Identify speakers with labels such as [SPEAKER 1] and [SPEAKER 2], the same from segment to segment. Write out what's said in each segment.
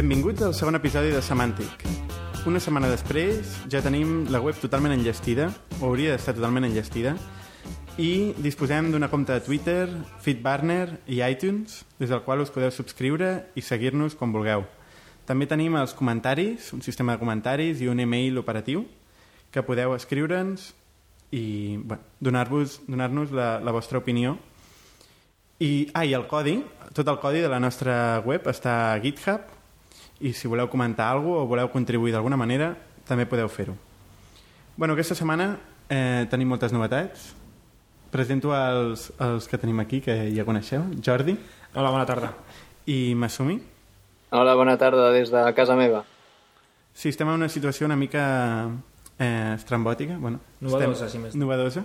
[SPEAKER 1] Benvinguts al segon episodi de Semantic. Una setmana després ja tenim la web totalment enllestida, o hauria d'estar totalment enllestida, i disposem d'una compte de Twitter, Feedburner i iTunes, des del qual us podeu subscriure i seguir-nos quan vulgueu. També tenim els comentaris, un sistema de comentaris i un email operatiu que podeu escriure'ns i bueno, donar-nos la, la vostra opinió. I, ah, i el codi, tot el codi de la nostra web està a GitHub i si voleu comentar alguna cosa o voleu contribuir d'alguna manera, també podeu fer-ho. Bueno, aquesta setmana eh, tenim moltes novetats. Presento els, els que tenim aquí, que ja coneixeu. Jordi.
[SPEAKER 2] Hola, bona tarda.
[SPEAKER 1] I Masumi.
[SPEAKER 3] Hola, bona tarda des de casa meva.
[SPEAKER 1] Sí, estem en una situació una mica eh, estrambòtica. Bueno,
[SPEAKER 2] Novedosa,
[SPEAKER 1] estem,
[SPEAKER 2] si més.
[SPEAKER 1] Novedosa.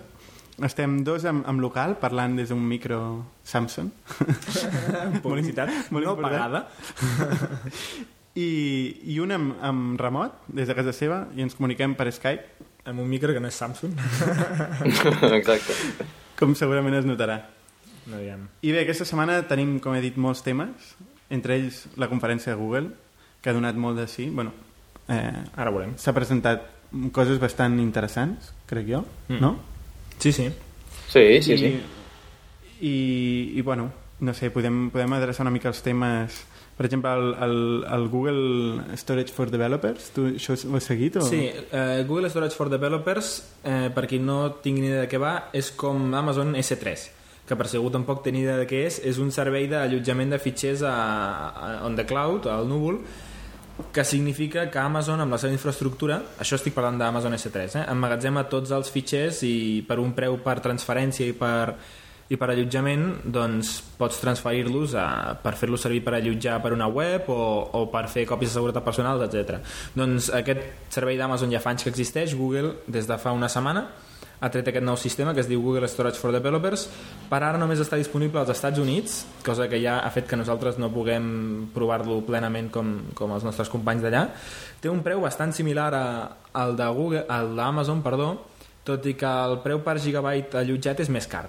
[SPEAKER 1] Estem dos amb, amb local parlant des d'un micro Samsung.
[SPEAKER 2] Publicitat
[SPEAKER 1] molt
[SPEAKER 2] no
[SPEAKER 1] important.
[SPEAKER 2] pagada.
[SPEAKER 1] I, I un amb, amb remot, des de casa seva, i ens comuniquem per Skype,
[SPEAKER 2] Amb un micro que no és Samsung.
[SPEAKER 3] Exacte.
[SPEAKER 1] com segurament es notarà.
[SPEAKER 2] No diem.
[SPEAKER 1] I bé, aquesta setmana tenim, com he dit, molts temes, entre ells la conferència de Google, que ha donat molt de sí. Bueno, eh,
[SPEAKER 2] Ara veurem.
[SPEAKER 1] S'ha presentat coses bastant interessants, crec jo,
[SPEAKER 2] Mm.
[SPEAKER 1] no?
[SPEAKER 2] Sí, sí.
[SPEAKER 3] Sí, sí,
[SPEAKER 1] I,
[SPEAKER 3] sí.
[SPEAKER 1] I, i, bueno, no sé, podem, podem adreçar una mica els temes... Per exemple, el, el, el Google Storage for Developers, tu això ho has seguit? O?
[SPEAKER 2] Sí, eh, Google Storage for Developers, eh, per qui no tingui ni idea de què va, és com Amazon S3 que per si algú tampoc té ni idea de què és, és un servei d'allotjament de fitxers a, a, on the cloud, al núvol, que significa que Amazon, amb la seva infraestructura, això estic parlant d'Amazon S3, eh, emmagatzema tots els fitxers i per un preu per transferència i per, i per allotjament doncs pots transferir-los per fer-los servir per allotjar per una web o, o per fer còpies de seguretat personals, etc. Doncs aquest servei d'Amazon ja fa anys que existeix, Google des de fa una setmana ha tret aquest nou sistema que es diu Google Storage for Developers. Per ara només està disponible als Estats Units cosa que ja ha fet que nosaltres no puguem provar-lo plenament com, com els nostres companys d'allà. Té un preu bastant similar a, al de Google, al d'Amazon perdó, tot i que el preu per gigabyte allotjat és més car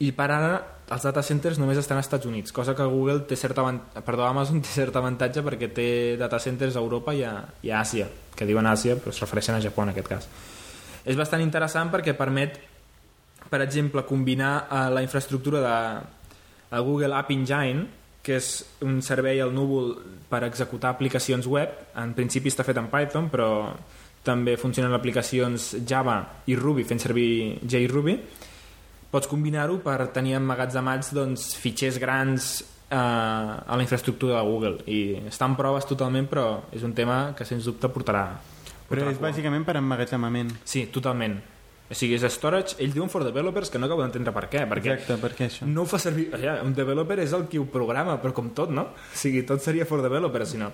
[SPEAKER 2] i per ara els data centers només estan als Estats Units, cosa que Google té certa avant- perdó, Amazon té cert avantatge perquè té data centers a Europa i a, i a Àsia, que diuen Àsia però es refereixen a Japó en aquest cas. És bastant interessant perquè permet, per exemple, combinar eh, la infraestructura de, de Google App Engine, que és un servei al núvol per executar aplicacions web. En principi està fet en Python, però també funcionen aplicacions Java i Ruby fent servir JRuby pots combinar-ho per tenir emmagatzemats doncs, fitxers grans eh, a la infraestructura de Google i està en proves totalment però és un tema que sens dubte portarà
[SPEAKER 1] Però
[SPEAKER 2] portarà
[SPEAKER 1] és
[SPEAKER 2] cua.
[SPEAKER 1] bàsicament per emmagatzemament.
[SPEAKER 2] Sí, totalment o sigui, és storage, ells diuen for developers que no acabo d'entendre per què, perquè
[SPEAKER 1] Exacte, per què això?
[SPEAKER 2] no ho fa servir... Ja, un developer és el qui ho programa, però com tot, no? O sigui, tot seria for developers, si no.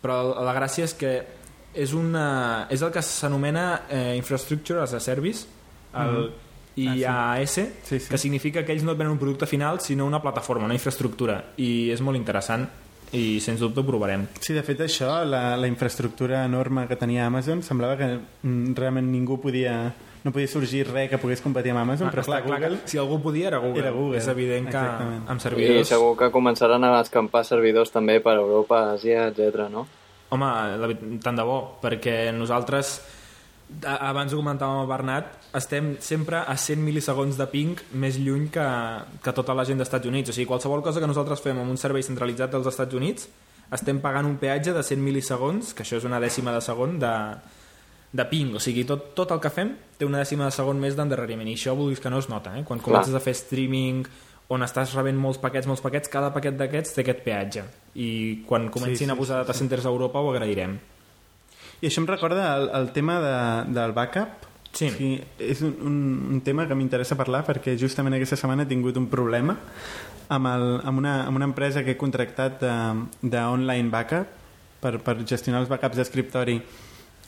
[SPEAKER 2] Però la gràcia és que és, una, és el que s'anomena eh, Infrastructure as a Service, el IaaS,
[SPEAKER 1] Sí, sí.
[SPEAKER 2] que significa que ells no et venen un producte final, sinó una plataforma, una infraestructura. I és molt interessant i sens dubte ho provarem.
[SPEAKER 1] Sí, de fet això, la, la infraestructura enorme que tenia Amazon, semblava que mm, realment ningú podia... No podia sorgir res que pogués competir amb Amazon, però clar,
[SPEAKER 2] Ah, Està
[SPEAKER 1] Google...
[SPEAKER 2] si algú podia era Google.
[SPEAKER 1] Era Google,
[SPEAKER 2] És evident que
[SPEAKER 1] exactament.
[SPEAKER 2] amb
[SPEAKER 3] I
[SPEAKER 2] servidors...
[SPEAKER 3] segur que començaran a escampar servidors també per Europa, Àsia, etc. no?
[SPEAKER 2] Home, tant de bo, perquè nosaltres, abans ho comentàvem amb el Bernat, estem sempre a 100 milisegons de ping més lluny que, que tota la gent dels Estats Units. O sigui, qualsevol cosa que nosaltres fem amb un servei centralitzat dels Estats Units, estem pagant un peatge de 100 milisegons, que això és una dècima de segon de, de ping. O sigui, tot, tot el que fem té una dècima de segon més d'endarreriment. I això vulguis que no es nota, eh? Quan comences a fer streaming on estàs rebent molts paquets, molts paquets, cada paquet d'aquests té aquest peatge. I quan comencin
[SPEAKER 1] sí,
[SPEAKER 2] a posar data centers a Europa ho agrairem.
[SPEAKER 1] I això em recorda el, el tema de, del backup.
[SPEAKER 2] Sí.
[SPEAKER 1] O sigui, és un, un, un tema que m'interessa parlar perquè justament aquesta setmana he tingut un problema amb, el, amb, una, amb una empresa que he contractat de- d'online backup per, per gestionar els backups d'escriptori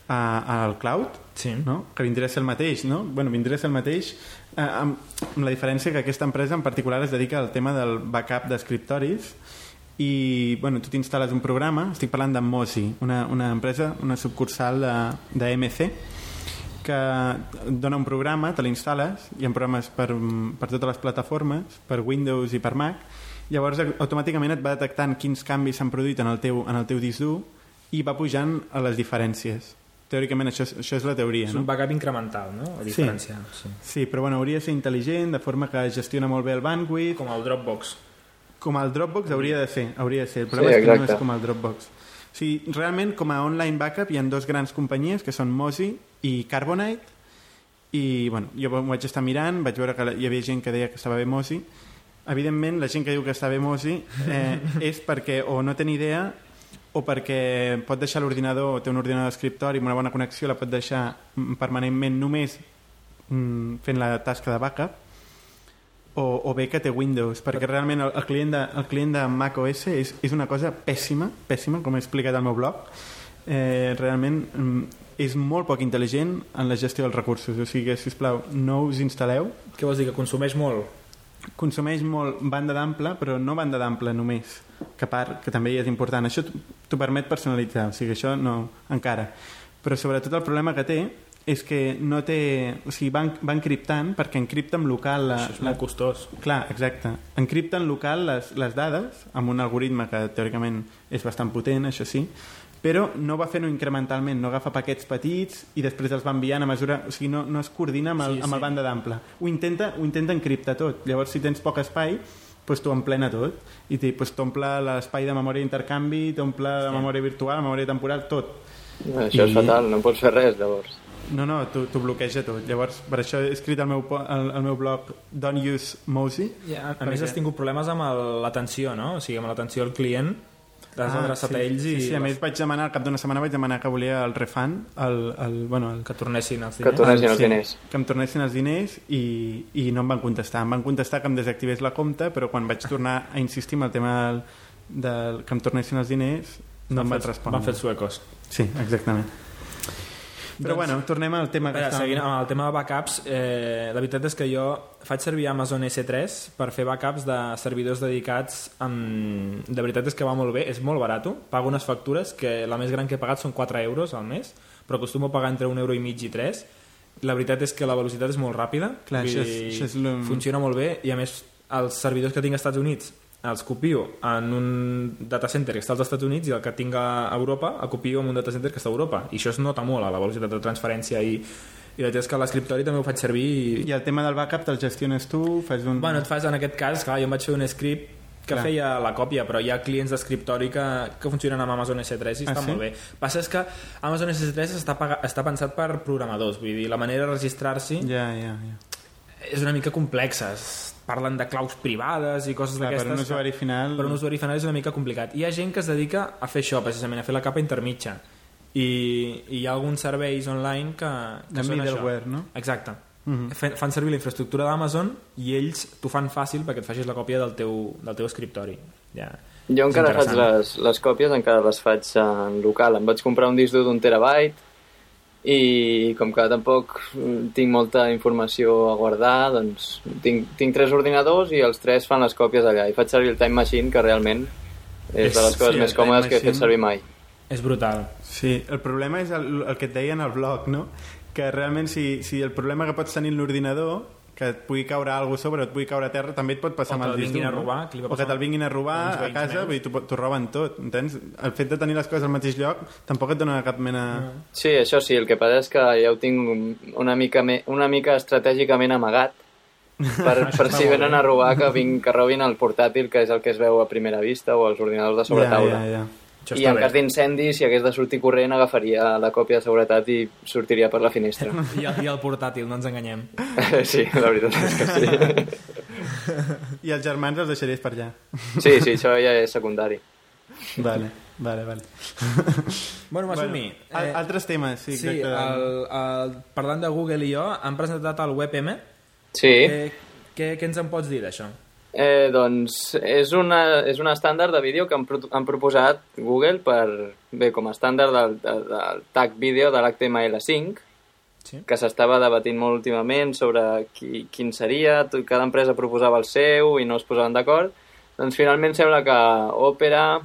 [SPEAKER 1] a- al cloud
[SPEAKER 2] Sí.
[SPEAKER 1] no? que vindria a ser el mateix, no? Bueno, vindria a ser el mateix eh, amb, amb la diferència que aquesta empresa en particular es dedica al tema del backup d'escriptoris i bueno, tu t'instal·les un programa, estic parlant d'en Mozi, una, una empresa, una subcursal de, de MC que dona un programa, te l'instal·les, hi ha programes per, per totes les plataformes, per Windows i per Mac, llavors automàticament et va detectant quins canvis s'han produït en el teu, en el teu disc dur i va pujant a les diferències. Teòricament això, és- això és la teoria,
[SPEAKER 2] És
[SPEAKER 1] no?
[SPEAKER 2] un backup incremental, no? A diferència. Sí.
[SPEAKER 1] Sí, però bueno, hauria de ser intel·ligent, de forma que gestiona molt bé el bandwidth,
[SPEAKER 2] Com el Dropbox.
[SPEAKER 1] Com el Dropbox hauria de ser, hauria de ser. El problema
[SPEAKER 3] Sí,
[SPEAKER 1] és que no
[SPEAKER 3] exacte.
[SPEAKER 1] és com el Dropbox. O sigui, realment, com a online backup hi ha dos grans companyies, que són Mozi i Carbonite, i bueno, jo m'ho vaig estar mirant, vaig veure que hi havia gent que deia que estava bé Mozi. Evidentment, la gent que diu que està bé Mozi eh, és perquè o no té ni idea o perquè pot deixar l'ordinador, té un ordinador d'escriptori amb una bona connexió, la pot deixar mm, permanentment només mm, fent la tasca de backup, o, o bé que té Windows, perquè realment el, el, client, de, el client de Mac OS és, és una cosa pèssima, pèssima, com he explicat al meu blog. Eh, realment mm, és molt poc intel·ligent en la gestió dels recursos, o sigui, si us plau, no us instal·leu.
[SPEAKER 2] Què vols dir, que consumeix molt?
[SPEAKER 1] Consumeix molt banda d'ample, però no banda d'ample només, que part, que també és important. Això t'ho permet personalitzar, o sigui, això no, encara. Però sobretot el problema que té és que no té... O sigui, va, en- va encriptant, perquè encripta en local la,
[SPEAKER 2] Això és
[SPEAKER 1] la,
[SPEAKER 2] molt costós.
[SPEAKER 1] Clar, exacte. Encripta en local les, les dades amb un algoritme que teòricament és bastant potent, això sí, però no va fent-ho incrementalment, no agafa paquets petits i després els va enviant a mesura... O sigui, no, no es coordina amb el,
[SPEAKER 2] Sí,
[SPEAKER 1] amb
[SPEAKER 2] sí.
[SPEAKER 1] el banda d'ample. Ho intenta, ho intenta encriptar tot. Llavors, si tens poc espai, doncs t'ho emplena tot. I doncs, t'omple l'espai de memòria d'intercanvi, t'omple la memòria virtual, la memòria temporal, tot.
[SPEAKER 3] Això és
[SPEAKER 1] I-
[SPEAKER 3] fatal, no pots fer res, llavors.
[SPEAKER 1] No, no, t'ho bloqueja tot. Llavors, per això he escrit al meu, al, al meu blog Don't use Mozi.
[SPEAKER 2] Ja, a, a més, has tingut problemes amb l'atenció, no? O sigui, amb l'atenció al client, t'has adreçat
[SPEAKER 1] Ah, sí,
[SPEAKER 2] a ells i
[SPEAKER 1] Sí, sí, a més vaig demanar, al cap d'una setmana vaig demanar que volia el refund, el, el, bueno, el,
[SPEAKER 2] que tornessin els
[SPEAKER 3] Que
[SPEAKER 2] diners.
[SPEAKER 3] tornessin els
[SPEAKER 1] sí,
[SPEAKER 3] diners.
[SPEAKER 1] que em tornessin els diners i, i no em van contestar. Em van contestar que em desactivés la compte, però quan vaig tornar a insistir en el tema del, del que em tornessin els diners, no em van respondre.
[SPEAKER 2] Van fer suecos.
[SPEAKER 1] Sí, exactament. Però
[SPEAKER 2] Doncs-
[SPEAKER 1] bueno, tornem al tema que estàvem...
[SPEAKER 2] seguint amb el tema de backups, eh, la veritat és que jo faig servir Amazon S3 per fer backups de servidors dedicats amb... de veritat és que va molt bé, és molt barat pago unes factures que la més gran que he pagat són 4 euros al mes però acostumo a pagar entre un euro i mig i 3 la veritat és que la velocitat és molt ràpida.
[SPEAKER 1] Clar, això és- això és lo-
[SPEAKER 2] funciona molt bé i a més els servidors que tinc als Estats Units els copio en un data center que està als Estats Units i el que tinc a Europa el copio en un data center que està a Europa i això es nota molt a la velocitat de transferència i, i la veritat és que a l'escriptori també ho faig servir i,
[SPEAKER 1] I el tema del backup te'l gestiones tu, fas un...
[SPEAKER 2] bueno, et fas en aquest cas, clar, jo em vaig fer un script que
[SPEAKER 1] Clar.
[SPEAKER 2] feia la còpia, però hi ha clients d'escriptori que, que funcionen amb Amazon S3 i
[SPEAKER 1] Ah,
[SPEAKER 2] està
[SPEAKER 1] sí?
[SPEAKER 2] molt bé. passa és que Amazon S3 està, està pensat per programadors, vull dir, la manera de registrar-s'hi
[SPEAKER 1] Ja, ja, ja.
[SPEAKER 2] és una mica complexa. Parlen de claus privades i coses
[SPEAKER 1] Clar, per
[SPEAKER 2] d'aquestes.
[SPEAKER 1] un usuari final...
[SPEAKER 2] per un usuari final és una mica complicat. Hi ha gent que es dedica a fer això, precisament, a fer la capa intermitja. I, i hi ha alguns serveis online que, que
[SPEAKER 1] De
[SPEAKER 2] són
[SPEAKER 1] middleware,
[SPEAKER 2] això.
[SPEAKER 1] no?
[SPEAKER 2] Exacte.
[SPEAKER 1] Mhm.
[SPEAKER 2] Fan, fan servir la infraestructura d'Amazon i ells t'ho fan fàcil perquè et facis la còpia del teu, del teu escriptori. Ja.
[SPEAKER 3] Jo encara faig les, les còpies, encara les faig en local. Em vaig comprar un disc dur d'un terabyte i com que tampoc mm, tinc molta informació a guardar, doncs tinc, tinc tres ordinadors i els tres fan les còpies allà. I faig servir el Time Machine, que realment és,
[SPEAKER 1] És-
[SPEAKER 3] de les coses
[SPEAKER 1] sí,
[SPEAKER 3] més còmodes que he fet servir mai.
[SPEAKER 2] És brutal.
[SPEAKER 1] Sí, el problema és el, el que et deia en el blog, no? Que realment si, si el problema que pots tenir en l'ordinador que et pugui caure alguna cosa sobre, et pugui caure a terra, també et pot passar
[SPEAKER 2] O
[SPEAKER 1] amb
[SPEAKER 2] que
[SPEAKER 1] el
[SPEAKER 2] te'l
[SPEAKER 1] disc
[SPEAKER 2] vinguin
[SPEAKER 1] dur,
[SPEAKER 2] a robar, que li va
[SPEAKER 1] o que te'l vinguin a robar
[SPEAKER 2] a
[SPEAKER 1] casa, vull dir, t'ho roben tot, entens? El fet de tenir les coses al mateix lloc tampoc et dona cap mena...
[SPEAKER 3] Sí, això sí, el que passa és que ja ho tinc una mica, me, una mica estratègicament amagat per, per si venen a robar que, vinc, que robin el portàtil que és el que es veu a primera vista o els ordinadors de sobre taula.
[SPEAKER 1] Ja, ja, ja.
[SPEAKER 2] Això
[SPEAKER 3] I en
[SPEAKER 2] bé.
[SPEAKER 3] cas d'incendi, si hagués de sortir corrent, agafaria la còpia de seguretat i sortiria per la finestra.
[SPEAKER 2] I, el- I el portàtil, no ens enganyem.
[SPEAKER 3] sí, la veritat és que sí.
[SPEAKER 1] I els germans els deixaries per allà.
[SPEAKER 3] Sí, sí, això ja és secundari.
[SPEAKER 1] Vale, vale, vale.
[SPEAKER 2] Bueno, Masumi,
[SPEAKER 1] Bueno, al- altres temes, sí,
[SPEAKER 2] sí
[SPEAKER 1] exacte.
[SPEAKER 2] el, el, parlant de Google i jo, han presentat el WebM.
[SPEAKER 3] Sí,
[SPEAKER 2] Eh, què, què ens en pots dir d'això?
[SPEAKER 3] Eh, doncs és una, és un estàndard de vídeo que han, pro han proposat Google per, bé, com a estàndard del, del, del tag vídeo de l'HTML5,
[SPEAKER 2] Sí.
[SPEAKER 3] que s'estava debatint molt últimament sobre qui, quin seria, tot- cada empresa proposava el seu i no es posaven d'acord, doncs finalment sembla que Opera,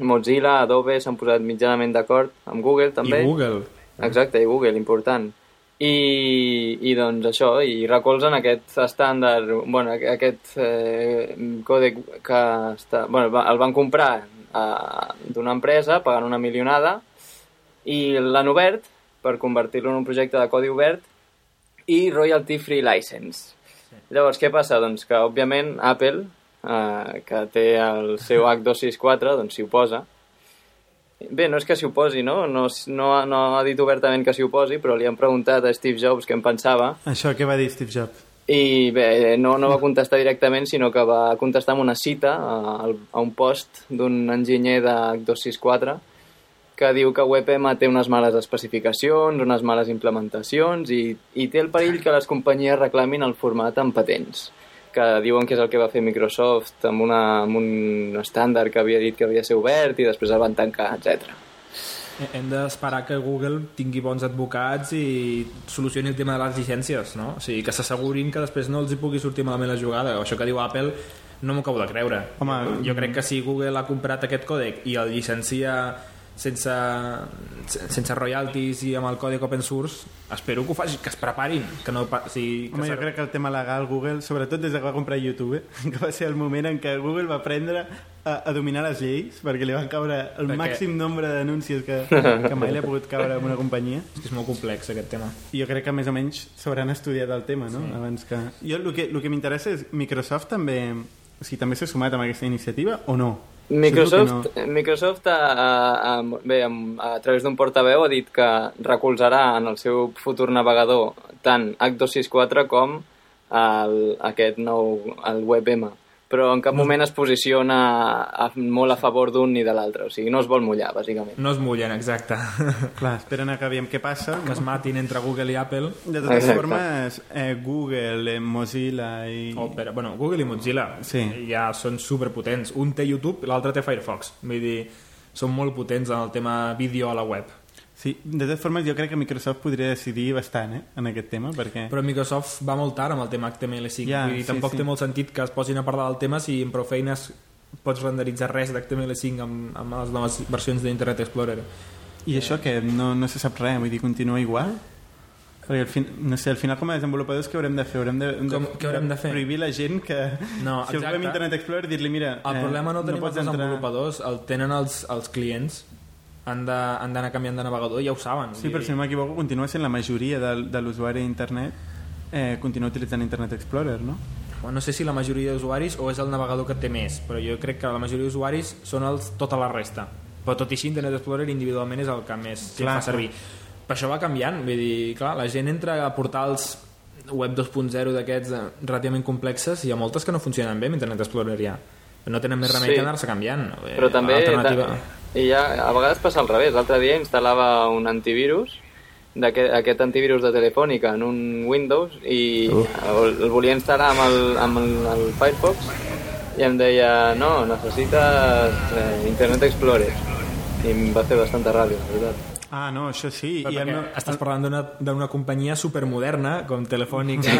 [SPEAKER 3] Mozilla, Adobe s'han posat mitjanament d'acord amb Google també.
[SPEAKER 2] I Google.
[SPEAKER 3] Exacte, i Google, important. I, i doncs això, i recolzen aquest estàndard, bueno, aquest eh, còdec que està, bueno, el van comprar eh, d'una empresa pagant una milionada i l'han obert per convertir-lo en un projecte de codi obert i royalty free license. Sí. Llavors, què passa? Doncs que, òbviament, Apple, eh, que té el seu H264, doncs s'hi oposa, Bé, no és que s'hi oposi, no? No, no? no ha dit obertament que s'hi oposi, però li han preguntat a Steve Jobs què en pensava.
[SPEAKER 1] Això, què va dir Steve Jobs?
[SPEAKER 3] I bé, no, no va contestar directament, sinó que va contestar amb una cita a, a un post d'un enginyer de 264 que diu que WebM té unes males especificacions, unes males implementacions i, i té el perill que les companyies reclamin el format en patents que diuen que és el que va fer Microsoft amb, una, amb un estàndard que havia dit que havia de ser obert i després el van tancar, etc.
[SPEAKER 2] Hem d'esperar que Google tingui bons advocats i solucioni el tema de les llicències, no? O sigui, que s'assegurin que després no els hi pugui sortir malament la jugada. Això que diu Apple no m'ho acabo de creure. Home, jo crec que si Google ha comprat aquest còdec i el llicencia sense, sense royalties i amb el codi open source espero que ho faci, que es preparin que no, o sigui,
[SPEAKER 1] que Home, jo crec que el tema legal Google, sobretot des que va comprar YouTube que va ser el moment en què Google va aprendre a, a dominar les lleis perquè li van caure el perquè... màxim nombre de denúncies que, que mai li ha pogut caure a una companyia
[SPEAKER 2] és que és molt complex aquest tema
[SPEAKER 1] i jo crec que més o menys s'hauran estudiat el tema no? Sí. abans que... jo el que, el que m'interessa és Microsoft també o sigui, també s'ha sumat amb aquesta iniciativa o no?
[SPEAKER 3] Microsoft, no. Microsoft a, a, a, bé, a, a través d'un portaveu ha dit que recolzarà en el seu futur navegador tant H264 com el, aquest nou el WebM però en cap moment es posiciona a, molt a favor d'un ni de l'altre, o sigui, no es vol mullar, bàsicament.
[SPEAKER 2] No es mullen, exacte.
[SPEAKER 1] Clar, esperen a que aviam què passa.
[SPEAKER 2] Que es matin entre Google i Apple.
[SPEAKER 1] De totes exacte. formes, eh, Google, eh, Mozilla i...
[SPEAKER 2] Oh, però, bueno, Google i Mozilla sí. ja són superpotents. Un té YouTube, l'altre té Firefox. Vull dir, són molt potents en el tema vídeo a la web.
[SPEAKER 1] Sí, de totes formes jo crec que Microsoft podria decidir bastant eh, en aquest tema perquè...
[SPEAKER 2] Però Microsoft va molt tard amb el tema HTML5 ja, i sí, tampoc sí. té molt sentit que es posin a parlar del tema si amb prou feines pots renderitzar res d'HTML5 amb, amb les noves versions d'Internet Explorer
[SPEAKER 1] i això que no, no se sap res vull dir, continua igual? Perquè al fin, no sé, al final com a desenvolupadors què haurem de fer? Haurem de, de,
[SPEAKER 2] com, què haurem de fer?
[SPEAKER 1] prohibir la gent que no, si algú Internet Explorer dir-li mira...
[SPEAKER 2] El eh, problema no el tenim no els desenvolupadors, entrar... el tenen els, els clients han d'anar canviant de navegador, ja ho saben.
[SPEAKER 1] Sí, però si no m'equivoco, continua sent la majoria de, de l'usuari d'internet eh, continua utilitzant Internet Explorer, no?
[SPEAKER 2] Bueno, no sé si la majoria d'usuaris o és el navegador que té més, però jo crec que la majoria d'usuaris són els, tota la resta. Però tot i així, Internet Explorer individualment és el que més clar, fa servir. Però això va canviant, vull dir, clar, la gent entra a portals web 2.0 d'aquests eh, relativament complexes i hi ha moltes que no funcionen bé amb Internet Explorer ja. No tenen més remei sí. que anar-se canviant.
[SPEAKER 3] Però eh, també... Alternativa... I ja, a vegades passa al revés. L'altre dia instal·lava un antivirus d'aquest aquest antivirus de Telefònica en un Windows i uh. el, el volia instal·lar amb el, amb el, el Firefox i em deia no, necessites eh, Internet Explorer i em va fer bastanta ràbia, la veritat.
[SPEAKER 1] Ah, no, això sí.
[SPEAKER 2] Però I no... estàs parlant d'una companyia supermoderna, com Telefònica.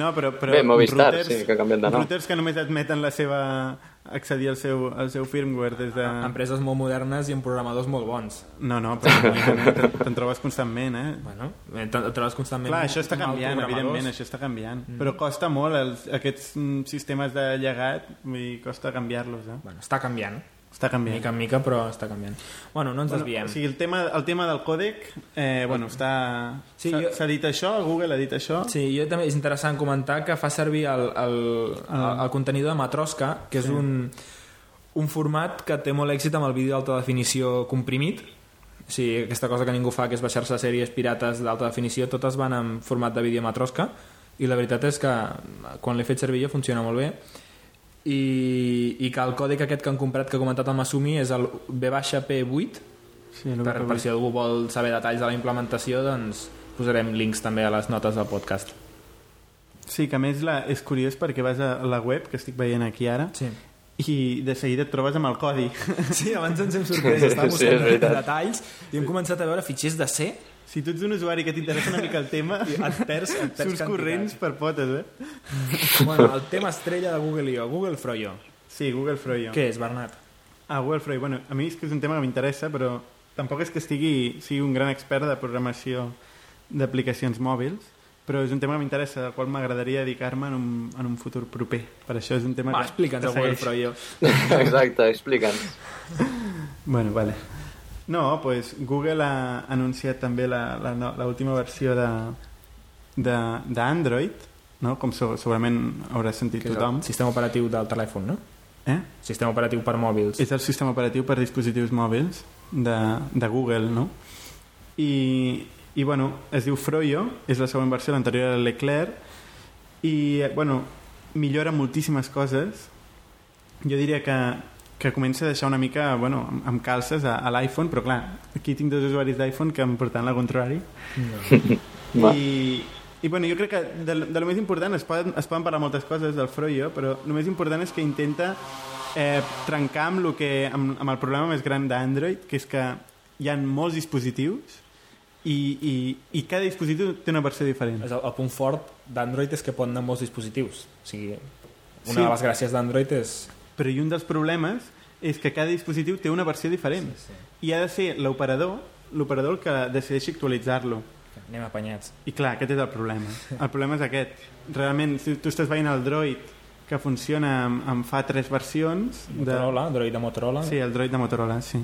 [SPEAKER 1] no, però, però
[SPEAKER 3] Bé, Movistar, routers, sí, que ha canviat de nom.
[SPEAKER 1] Routers que només admeten la seva accedir al seu, al seu firmware des de...
[SPEAKER 2] Empreses molt modernes i amb programadors molt bons.
[SPEAKER 1] No, no, però te'n trobes constantment, eh?
[SPEAKER 2] Bueno, te'n trobes constantment...
[SPEAKER 1] Clar, això està canviant, evidentment, això està canviant. Mm. Però costa molt, els, aquests mm, sistemes de llegat, vull dir, costa canviar-los, eh?
[SPEAKER 2] Bueno, està canviant.
[SPEAKER 1] Està canviant.
[SPEAKER 2] Mica en mica, però està canviant. Bueno, no ens bueno, desviem.
[SPEAKER 1] O sigui, el tema, el tema del còdec, eh, bueno, està... S'ha sí, jo... dit això? Google ha dit això?
[SPEAKER 2] Sí, jo també és interessant comentar que fa servir el, el, el, el contenidor de Matroska, que és sí. un, un format que té molt èxit amb el vídeo d'alta definició comprimit, o sigui, aquesta cosa que ningú fa, que és baixar-se sèries pirates d'alta definició, totes van en format de vídeo Matroska, i la veritat és que quan l'he fet servir jo funciona molt bé i, i que el còdec aquest que han comprat que ha comentat el Masumi és el B-P8 sí, per, per si algú vol saber detalls de la implementació doncs posarem links també a les notes del podcast.
[SPEAKER 1] Sí, que a més la, és curiós perquè vas a la web que estic veient aquí ara
[SPEAKER 2] sí.
[SPEAKER 1] i de seguida et trobes amb el codi.
[SPEAKER 2] Sí, abans ens hem sorprès estàvem buscant sí, detalls i hem començat a veure fitxers de C
[SPEAKER 1] si tu ets un usuari que t'interessa una mica el tema,
[SPEAKER 2] et perds, et perds
[SPEAKER 1] surts corrents per potes, eh?
[SPEAKER 2] Bueno, el tema estrella de Google I.O. Google Froyo.
[SPEAKER 1] Sí, Google Froyo.
[SPEAKER 2] Què és, Bernat?
[SPEAKER 1] Ah, Google Froyo. Bueno, a mi és que és un tema que m'interessa, però tampoc és que estigui, sigui un gran expert de programació d'aplicacions mòbils, però és un tema que m'interessa, al qual m'agradaria dedicar-me en, un, en un futur proper. Per això és un tema
[SPEAKER 2] Va,
[SPEAKER 1] que...
[SPEAKER 2] explica'ns el Google. Froyo.
[SPEAKER 3] Exacte, explica'ns.
[SPEAKER 1] Bueno, vale. No, pues Google ha anunciat també la, la, no- la última versió de de- d'Android, no? com so, segurament haurà sentit
[SPEAKER 2] Que
[SPEAKER 1] tothom.
[SPEAKER 2] sistema operatiu del telèfon, no?
[SPEAKER 1] Eh?
[SPEAKER 2] Sistema operatiu per mòbils.
[SPEAKER 1] És el sistema operatiu per dispositius mòbils de, de Google, no? I, i bueno, es diu Froyo, és la següent versió, l'anterior era l'Eclair, i, eh, bueno, millora moltíssimes coses. Jo diria que, que comença a deixar una mica, bueno, amb, amb calces a, a l'iPhone, però clar, aquí tinc dos usuaris d'iPhone que em porten la contrari.
[SPEAKER 3] Va.
[SPEAKER 1] I, i bueno, jo crec que de, de lo més important es poden, es poden parlar moltes coses del Froyo, però el més important és que intenta eh, trencar amb, lo que, amb, amb el problema més gran d'Android, que és que hi ha molts dispositius i, i, i cada dispositiu té una versió diferent.
[SPEAKER 2] És el, el punt fort d'Android és que pot anar molts dispositius. O sigui, una
[SPEAKER 1] Sí.
[SPEAKER 2] de les gràcies d'Android és...
[SPEAKER 1] Però i un dels problemes és que cada dispositiu té una versió diferent
[SPEAKER 2] Sí,
[SPEAKER 1] i ha de ser l'operador l'operador el que decideixi actualitzar-lo.
[SPEAKER 2] Anem apanyats.
[SPEAKER 1] I clar, aquest és el problema. El problema és aquest. Realment, si tu estàs veient el Droid que funciona amb, amb fa tres versions...
[SPEAKER 2] Motorola, Android de Motorola.
[SPEAKER 1] Sí, el Droid de Motorola, sí.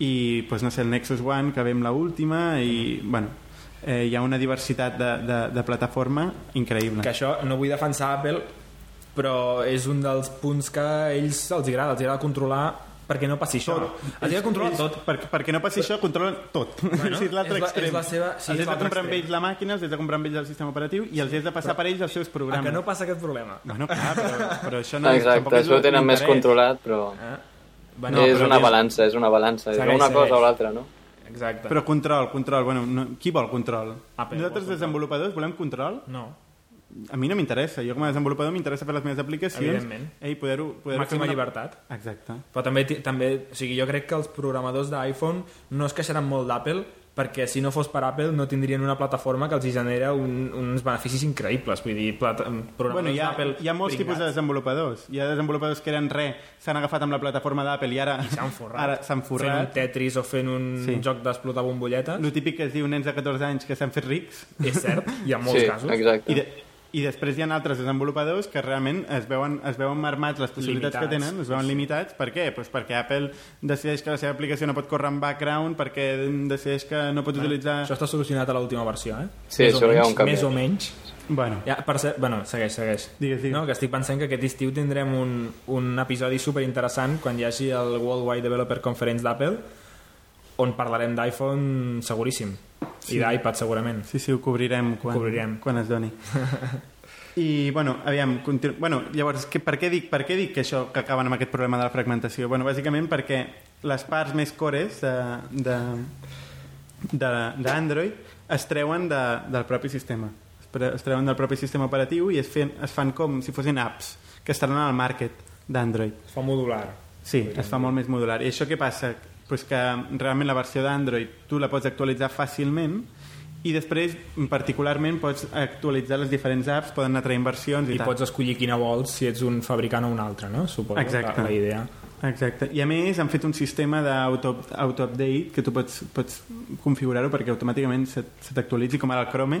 [SPEAKER 1] I, pues, no sé, el Nexus One, que ve amb l'última, i, bueno, eh, hi ha una diversitat de, de, de plataforma increïble.
[SPEAKER 2] Que això no vull defensar Apple, però és un dels punts que a ells els agrada, els agrada controlar perquè no passi això. Els agrada controlar
[SPEAKER 1] Ells-
[SPEAKER 2] tot.
[SPEAKER 1] Per, perquè no passi això, controlen tot.
[SPEAKER 2] Bueno,
[SPEAKER 1] sí, és l'altre
[SPEAKER 2] la-
[SPEAKER 1] extrem.
[SPEAKER 2] és la seva- sí,
[SPEAKER 1] els
[SPEAKER 2] és
[SPEAKER 1] has de comprar amb ells la màquina, els has de comprar amb ells el sistema operatiu i els has de passar per ells els seus programes.
[SPEAKER 2] que no passa aquest problema.
[SPEAKER 1] Bueno, clar, però, però això no
[SPEAKER 3] Exacte,
[SPEAKER 1] és
[SPEAKER 3] això ho tenen més controlat, però
[SPEAKER 2] Eh?
[SPEAKER 1] No,
[SPEAKER 3] és
[SPEAKER 1] però
[SPEAKER 3] una
[SPEAKER 1] és-
[SPEAKER 3] balança, és una balança. És
[SPEAKER 2] Segueix,
[SPEAKER 3] una cosa
[SPEAKER 2] segueix.
[SPEAKER 3] o l'altra, no?
[SPEAKER 2] Exacte.
[SPEAKER 1] Però control, control. Bueno, no, qui vol control?
[SPEAKER 2] Apple
[SPEAKER 1] Nosaltres,
[SPEAKER 2] vol
[SPEAKER 1] desenvolupadors, volem control?
[SPEAKER 2] No.
[SPEAKER 1] A mi no m'interessa. Jo, com a desenvolupador, m'interessa fer les meves aplicacions
[SPEAKER 2] Evidentment.
[SPEAKER 1] i poder-ho... Poder
[SPEAKER 2] Màxima llibertat.
[SPEAKER 1] Exacte.
[SPEAKER 2] Però també, també o sigui, jo crec que els programadors d'iPhone no es queixaran molt d'Apple perquè si no fos per Apple no tindrien una plataforma que els hi genera un, uns beneficis increïbles. Vull dir, plata, programadors
[SPEAKER 1] Bueno, hi ha,
[SPEAKER 2] d'Apple
[SPEAKER 1] hi ha molts tipus de
[SPEAKER 2] pringats.
[SPEAKER 1] desenvolupadors. Hi ha desenvolupadors que eren res, s'han agafat amb la plataforma d'Apple i ara
[SPEAKER 2] s'han forrat.
[SPEAKER 1] ara s'han
[SPEAKER 2] Fent un
[SPEAKER 1] forrat.
[SPEAKER 2] Tetris o fent un
[SPEAKER 1] Sí.
[SPEAKER 2] joc d'explotar bombolletes.
[SPEAKER 1] El típic que es diu nens de 14 anys que s'han fet rics.
[SPEAKER 2] És cert, hi ha molts
[SPEAKER 3] sí,
[SPEAKER 2] casos.
[SPEAKER 3] exacte.
[SPEAKER 1] I, de, I després hi ha altres desenvolupadors que realment es veuen, es veuen marmats les possibilitats
[SPEAKER 2] Limitats.
[SPEAKER 1] que tenen, es veuen limitats. Per què? Pues perquè Apple decideix que la seva aplicació no pot córrer en background, perquè decideix que no pot utilitzar...
[SPEAKER 2] Això està solucionat a l'última versió, eh?
[SPEAKER 3] Sí,
[SPEAKER 2] més o
[SPEAKER 3] això hi ha
[SPEAKER 2] menys,
[SPEAKER 3] un canvi.
[SPEAKER 2] Més o menys.
[SPEAKER 1] Bueno,
[SPEAKER 2] Ja, per cert, bueno, segueix, segueix.
[SPEAKER 1] Digues, digues.
[SPEAKER 2] No, que estic pensant que aquest estiu tindrem un, un episodi super interessant quan hi hagi el Worldwide Developer Conference d'Apple on parlarem d'iPhone seguríssim
[SPEAKER 1] Sí.
[SPEAKER 2] i d'iPad segurament
[SPEAKER 1] sí, sí, ho cobrirem quan,
[SPEAKER 2] cobrirem.
[SPEAKER 1] quan es doni. I, bueno, aviam, continu... bueno, llavors, que, per, què dic, per què dic que això que acaben amb aquest problema de la fragmentació? Bueno, bàsicament perquè les parts més cores de, de, de, d'Android es treuen de, del propi sistema. Es treuen del propi sistema operatiu i es, fen, es fan com si fossin apps que estaran al market d'Android.
[SPEAKER 2] es fa modular
[SPEAKER 1] Sí, es fa molt més modular. I això què passa? Pues que realment la versió d'Android tu la pots actualitzar fàcilment i després, particularment, pots actualitzar les diferents apps, poden anar traient versions i,
[SPEAKER 2] i
[SPEAKER 1] tal.
[SPEAKER 2] pots escollir quina vols si ets un fabricant o un altre, no? Suposo,
[SPEAKER 1] Exacte.
[SPEAKER 2] La, idea.
[SPEAKER 1] Exacte. I a més han fet un sistema d'auto-update que tu pots, pots configurar-ho perquè automàticament se, se t'actualitzi com ara el Chrome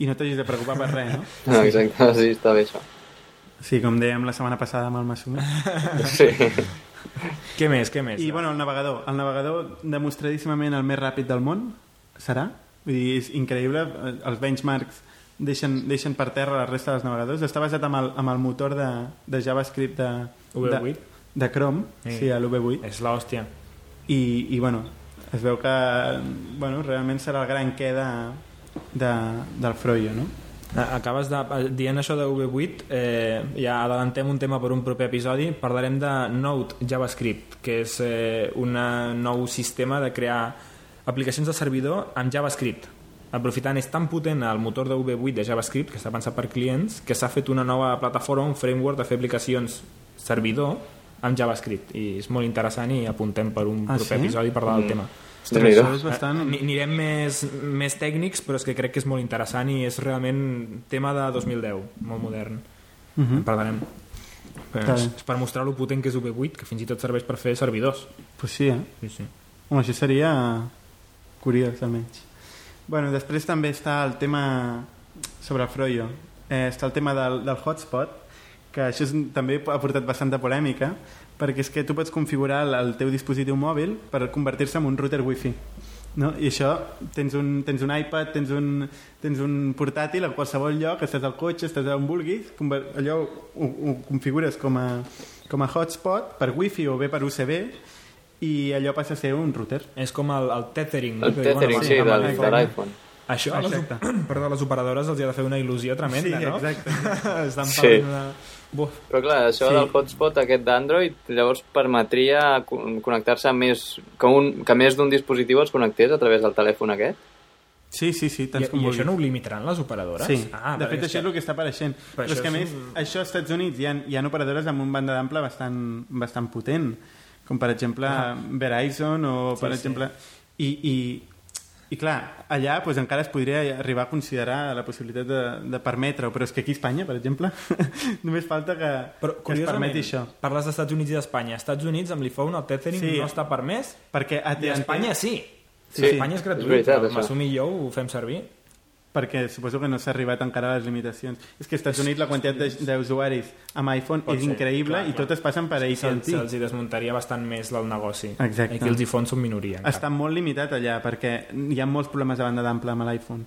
[SPEAKER 1] i no t'hagis de preocupar per res, no?
[SPEAKER 3] No, exacte, sí, està bé això.
[SPEAKER 1] Sí, com dèiem la setmana passada amb el Masumi.
[SPEAKER 3] Sí.
[SPEAKER 2] Què més, què més?
[SPEAKER 1] I bueno, el navegador. El navegador demostradíssimament el més ràpid del món serà. Vull dir, és increïble. Els benchmarks deixen, deixen per terra la resta dels navegadors. Està basat amb el, amb el motor de, de JavaScript de,
[SPEAKER 2] V8.
[SPEAKER 1] de, de Chrome,
[SPEAKER 2] Sí.
[SPEAKER 1] sí, a l'V8.
[SPEAKER 2] És l'hòstia.
[SPEAKER 1] I, I, bueno, es veu que bueno, realment serà el gran què de, de, del Froyo, no?
[SPEAKER 2] Acabes de, dient això de V8, eh, ja adelantem un tema per un proper episodi, parlarem de Node JavaScript, que és eh, un nou sistema de crear aplicacions de servidor amb JavaScript. Aprofitant, és tan potent el motor de V8 de JavaScript, que està pensat per clients, que s'ha fet una nova plataforma, un framework de fer aplicacions servidor amb JavaScript. I és molt interessant i apuntem per un
[SPEAKER 1] Ah,
[SPEAKER 2] proper
[SPEAKER 1] sí?
[SPEAKER 2] episodi parlar del
[SPEAKER 3] Mm.
[SPEAKER 2] tema.
[SPEAKER 1] Ostres, això és bastant...
[SPEAKER 2] Ni- Anirem més, més tècnics, però és que crec que és molt interessant i és realment tema de 2010, molt modern.
[SPEAKER 1] Uh
[SPEAKER 2] En parlarem. Però és, és per mostrar lo potent que és V8, que fins i tot serveix per fer servidors.
[SPEAKER 1] Pues sí, eh?
[SPEAKER 2] Sí, sí.
[SPEAKER 1] Home, això seria curiós, almenys. Bueno, després també està el tema sobre el Froyo. Eh, està el tema del, del hotspot, que això és, també ha portat bastanta polèmica, perquè és que tu pots configurar el, el teu dispositiu mòbil per convertir-se en un router wifi. No? I això, tens un, tens un iPad, tens un, tens un portàtil a qualsevol lloc, estàs al cotxe, estàs on vulguis, allò ho, ho configures com a, com a hotspot per wifi o bé per USB i allò passa a ser un router.
[SPEAKER 2] És com el, el tethering.
[SPEAKER 3] El tethering,
[SPEAKER 2] amb-
[SPEAKER 3] sí,
[SPEAKER 2] l'iPhone.
[SPEAKER 3] de l'iPhone.
[SPEAKER 2] Això a les, perdó, les operadores els hi ha de fer una il·lusió tremenda,
[SPEAKER 1] Sí,
[SPEAKER 2] no?
[SPEAKER 1] exacte.
[SPEAKER 2] Estan
[SPEAKER 3] Sí.
[SPEAKER 2] una... Buf.
[SPEAKER 3] Però clar, això
[SPEAKER 1] Sí.
[SPEAKER 3] sí. del hotspot aquest d'Android llavors permetria co- connectar-se amb més... Que, un, que més d'un dispositiu els connectés a través del telèfon aquest?
[SPEAKER 1] Sí, sí, sí,
[SPEAKER 2] I,
[SPEAKER 1] tants com
[SPEAKER 2] I
[SPEAKER 1] vulguis.
[SPEAKER 2] això no ho limitaran les operadores?
[SPEAKER 1] Sí,
[SPEAKER 2] ah,
[SPEAKER 1] de
[SPEAKER 2] perquè
[SPEAKER 1] fet això és el que està apareixent.
[SPEAKER 2] Però
[SPEAKER 1] Però és que a
[SPEAKER 2] és
[SPEAKER 1] més,
[SPEAKER 2] un-
[SPEAKER 1] això als Estats Units hi ha, hi ha operadores amb un banda d'ample bastant, bastant potent, com per exemple Verizon o per
[SPEAKER 2] sí.
[SPEAKER 1] exemple... I, i, i clar, allà doncs, encara es podria arribar a considerar la possibilitat de, de permetre-ho, però és que aquí a Espanya, per exemple, només falta que,
[SPEAKER 2] Però,
[SPEAKER 1] que es permeti això.
[SPEAKER 2] parles dels Estats Units i d'Espanya. Als Estats Units, amb l'iPhone, el tethering
[SPEAKER 1] Sí.
[SPEAKER 2] no està permès.
[SPEAKER 1] Perquè a
[SPEAKER 2] I a Espanya sí.
[SPEAKER 3] Sí,
[SPEAKER 2] a Espanya és gratuït.
[SPEAKER 3] és veritat,
[SPEAKER 2] el
[SPEAKER 3] això.
[SPEAKER 2] Masum i jo ho fem servir.
[SPEAKER 1] Perquè suposo que no s'ha arribat encara a les limitacions. És que als Estats Units la quantitat de- d'usuaris amb iPhone
[SPEAKER 2] Pot
[SPEAKER 1] és
[SPEAKER 2] ser,
[SPEAKER 1] increïble
[SPEAKER 2] clar,
[SPEAKER 1] i
[SPEAKER 2] clar.
[SPEAKER 1] totes passen per
[SPEAKER 2] Se'ls
[SPEAKER 1] AT&T.
[SPEAKER 2] se hi desmuntaria bastant més el negoci.
[SPEAKER 1] Exacte.
[SPEAKER 2] Aquí els iPhones són minoria. encara.
[SPEAKER 1] Està molt limitat allà perquè hi ha molts problemes de banda d'ample amb l'iPhone.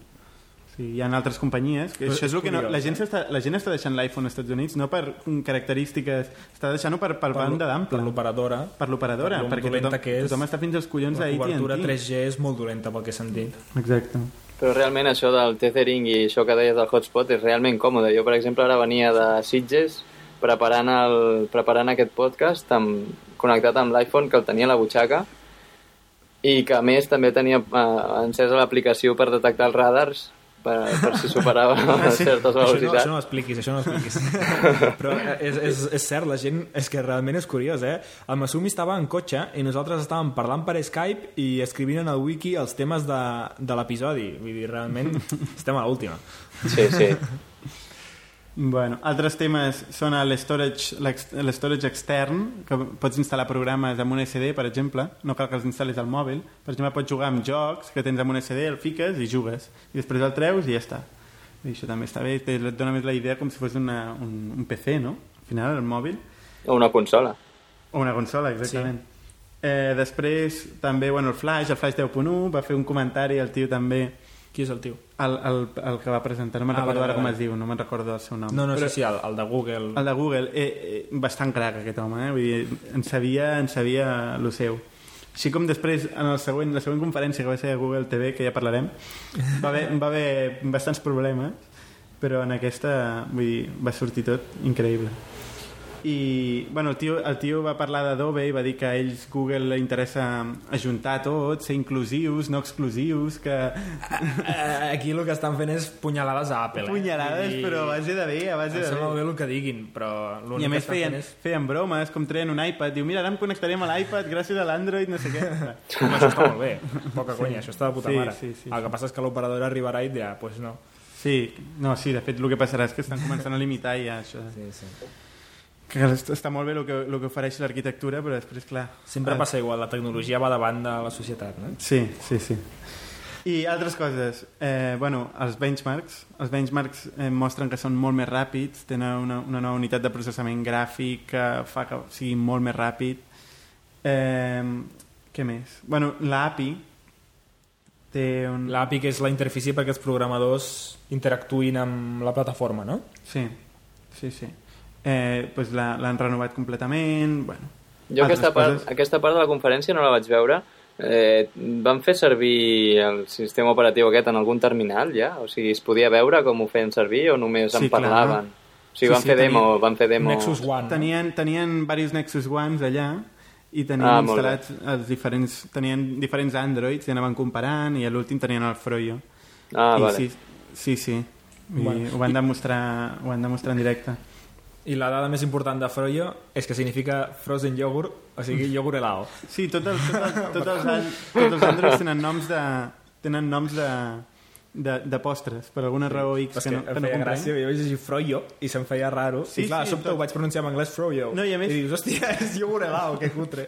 [SPEAKER 1] Sí, hi ha altres companyies que
[SPEAKER 2] Però
[SPEAKER 1] això és
[SPEAKER 2] és
[SPEAKER 1] el que no, la, gent està, la gent està deixant l'iPhone als Estats Units no per característiques, està deixant-ho per, per, banda d'ample,
[SPEAKER 2] Per l'operadora.
[SPEAKER 1] per l'operadora,
[SPEAKER 2] per
[SPEAKER 1] perquè tothom,
[SPEAKER 2] que és.
[SPEAKER 1] tothom està fins als collons
[SPEAKER 2] La cobertura
[SPEAKER 1] d'AT&T.
[SPEAKER 2] 3G és molt dolenta pel que he sentit.
[SPEAKER 1] Exacte.
[SPEAKER 3] Però realment això del tethering i això que deies del hotspot és realment còmode. Jo, per exemple, ara venia de Sitges preparant, el, preparant aquest podcast amb, connectat amb l'iPhone que el tenia a la butxaca i que a més també tenia eh, encesa l'aplicació per detectar els radars per, per si superava certes
[SPEAKER 2] Això no,
[SPEAKER 3] velocitats.
[SPEAKER 2] això no ho expliquis, això no ho expliquis. Però eh, és, és, és cert, la gent... És que realment és curiós, eh? El Masumi estava en cotxe i nosaltres estàvem parlant per Skype i escrivint en el wiki els temes de, de l'episodi. Vull dir, realment estem a l'última.
[SPEAKER 3] Sí, sí.
[SPEAKER 1] Bueno, altres temes són l'storage extern, que pots instal·lar programes amb un SD, per exemple, no cal que els instal·lis al mòbil. Per exemple, pots jugar amb jocs que tens amb un SD, el fiques i jugues. I després el treus i ja està. I això també està bé, te- et dona més la idea com si fos una, un, un PC, no? Al final, el mòbil.
[SPEAKER 3] O una consola.
[SPEAKER 1] O una consola, exactament. Sí. Eh, després, també, bueno, el Flash, el Flash 10.1, va fer un comentari, el tio també,
[SPEAKER 2] Qui és el tio?
[SPEAKER 1] el, el, el que va presentar, no me'n
[SPEAKER 2] Ah,
[SPEAKER 1] recordo ara com es diu, no me'n recordo el seu nom.
[SPEAKER 2] No, no,
[SPEAKER 1] Però-
[SPEAKER 2] sí, sí, el, el de Google.
[SPEAKER 1] el de Google, eh, eh, bastant crac aquest home, eh? Vull dir, en sabia, en sabia el seu. Així com després, en el següent, la següent conferència que va ser a Google TV, que ja parlarem, va haver, va haver bastants problemes, però en aquesta vull dir, va sortir tot increïble. I bueno, el, tio, el tio va parlar d'Adobe i va dir que a ells Google li interessa ajuntar tot, ser inclusius, no exclusius, que
[SPEAKER 2] Aquí el que estan fent és punyalades a Apple. Eh?
[SPEAKER 1] punyalades,
[SPEAKER 2] dir,
[SPEAKER 1] però a base de bé, a base
[SPEAKER 2] Em
[SPEAKER 1] de bé.
[SPEAKER 2] bé el que diguin, però
[SPEAKER 1] I
[SPEAKER 2] l'únic
[SPEAKER 1] a
[SPEAKER 2] que
[SPEAKER 1] més
[SPEAKER 2] estan
[SPEAKER 1] feien,
[SPEAKER 2] fent és...
[SPEAKER 1] feien bromes, com treien un iPad, diu, mira, ara em connectarem a l'iPad gràcies a l'Android, no sé què.
[SPEAKER 2] Home, això està molt bé, poca conya, això està de puta
[SPEAKER 1] Sí,
[SPEAKER 2] mare.
[SPEAKER 1] sí, sí,
[SPEAKER 2] el que passa és que l'operadora arribarà i dirà, pues no.
[SPEAKER 1] Sí, no, sí, de fet el que passarà és que estan començant a limitar ja això.
[SPEAKER 2] Sí, sí.
[SPEAKER 1] Que est- està molt bé el que, el que ofereix l'arquitectura, però després, clar...
[SPEAKER 2] Sempre
[SPEAKER 1] eh,
[SPEAKER 2] passa igual, la tecnologia va davant de la societat, no?
[SPEAKER 1] Sí, sí, sí. I altres coses, eh, bueno, els benchmarks, els benchmarks eh, mostren que són molt més ràpids, tenen una, una nova unitat de processament gràfic que fa que sigui molt més ràpid. Eh, què més? Bueno, l'API té un...
[SPEAKER 2] L'API que és la interfície perquè els programadors interactuïn amb la plataforma, no?
[SPEAKER 1] Sí, sí, sí. Eh, pues la- l'han renovat completament, bueno...
[SPEAKER 3] Jo aquesta part,
[SPEAKER 1] coses.
[SPEAKER 3] aquesta part de la conferència no la vaig veure. Eh, van fer servir el sistema operatiu aquest en algun terminal ja? O sigui, es podia veure com ho feien servir o només
[SPEAKER 1] Sí,
[SPEAKER 3] en
[SPEAKER 1] clar.
[SPEAKER 3] parlaven? O sigui,
[SPEAKER 1] Sí,
[SPEAKER 3] van
[SPEAKER 1] sí,
[SPEAKER 3] fer demo,
[SPEAKER 1] tenien-
[SPEAKER 3] van fer demo...
[SPEAKER 2] Nexus One. no?
[SPEAKER 1] Tenien, tenien diversos Nexus Ones allà i tenien
[SPEAKER 3] Ah,
[SPEAKER 1] instal·lats els diferents, tenien diferents Androids i anaven comparant i a l'últim tenien el Froyo.
[SPEAKER 3] Ah,
[SPEAKER 1] I
[SPEAKER 3] vale.
[SPEAKER 1] sí, sí, sí. I
[SPEAKER 2] Bueno.
[SPEAKER 1] ho, van demostrar, ho van demostrar en directe.
[SPEAKER 2] I la dada més important de Froyo és que significa frozen yogurt, o sigui, iogurt helado.
[SPEAKER 1] Sí, tot el, tot el, tot els, an- tots els Androids tenen noms de, tenen noms de, de, de postres, per alguna raó X que
[SPEAKER 2] que,
[SPEAKER 1] no, que
[SPEAKER 2] em
[SPEAKER 1] no
[SPEAKER 2] feia
[SPEAKER 1] comprenc.
[SPEAKER 2] gràcia, jo vaig llegir Froyo i se'm feia raro.
[SPEAKER 1] Sí,
[SPEAKER 2] I clar,
[SPEAKER 1] sí,
[SPEAKER 2] sobte
[SPEAKER 1] tot-
[SPEAKER 2] ho vaig pronunciar en anglès Froyo.
[SPEAKER 1] No, i a més-
[SPEAKER 2] I dius, hòstia, és iogurt helado, que cutre.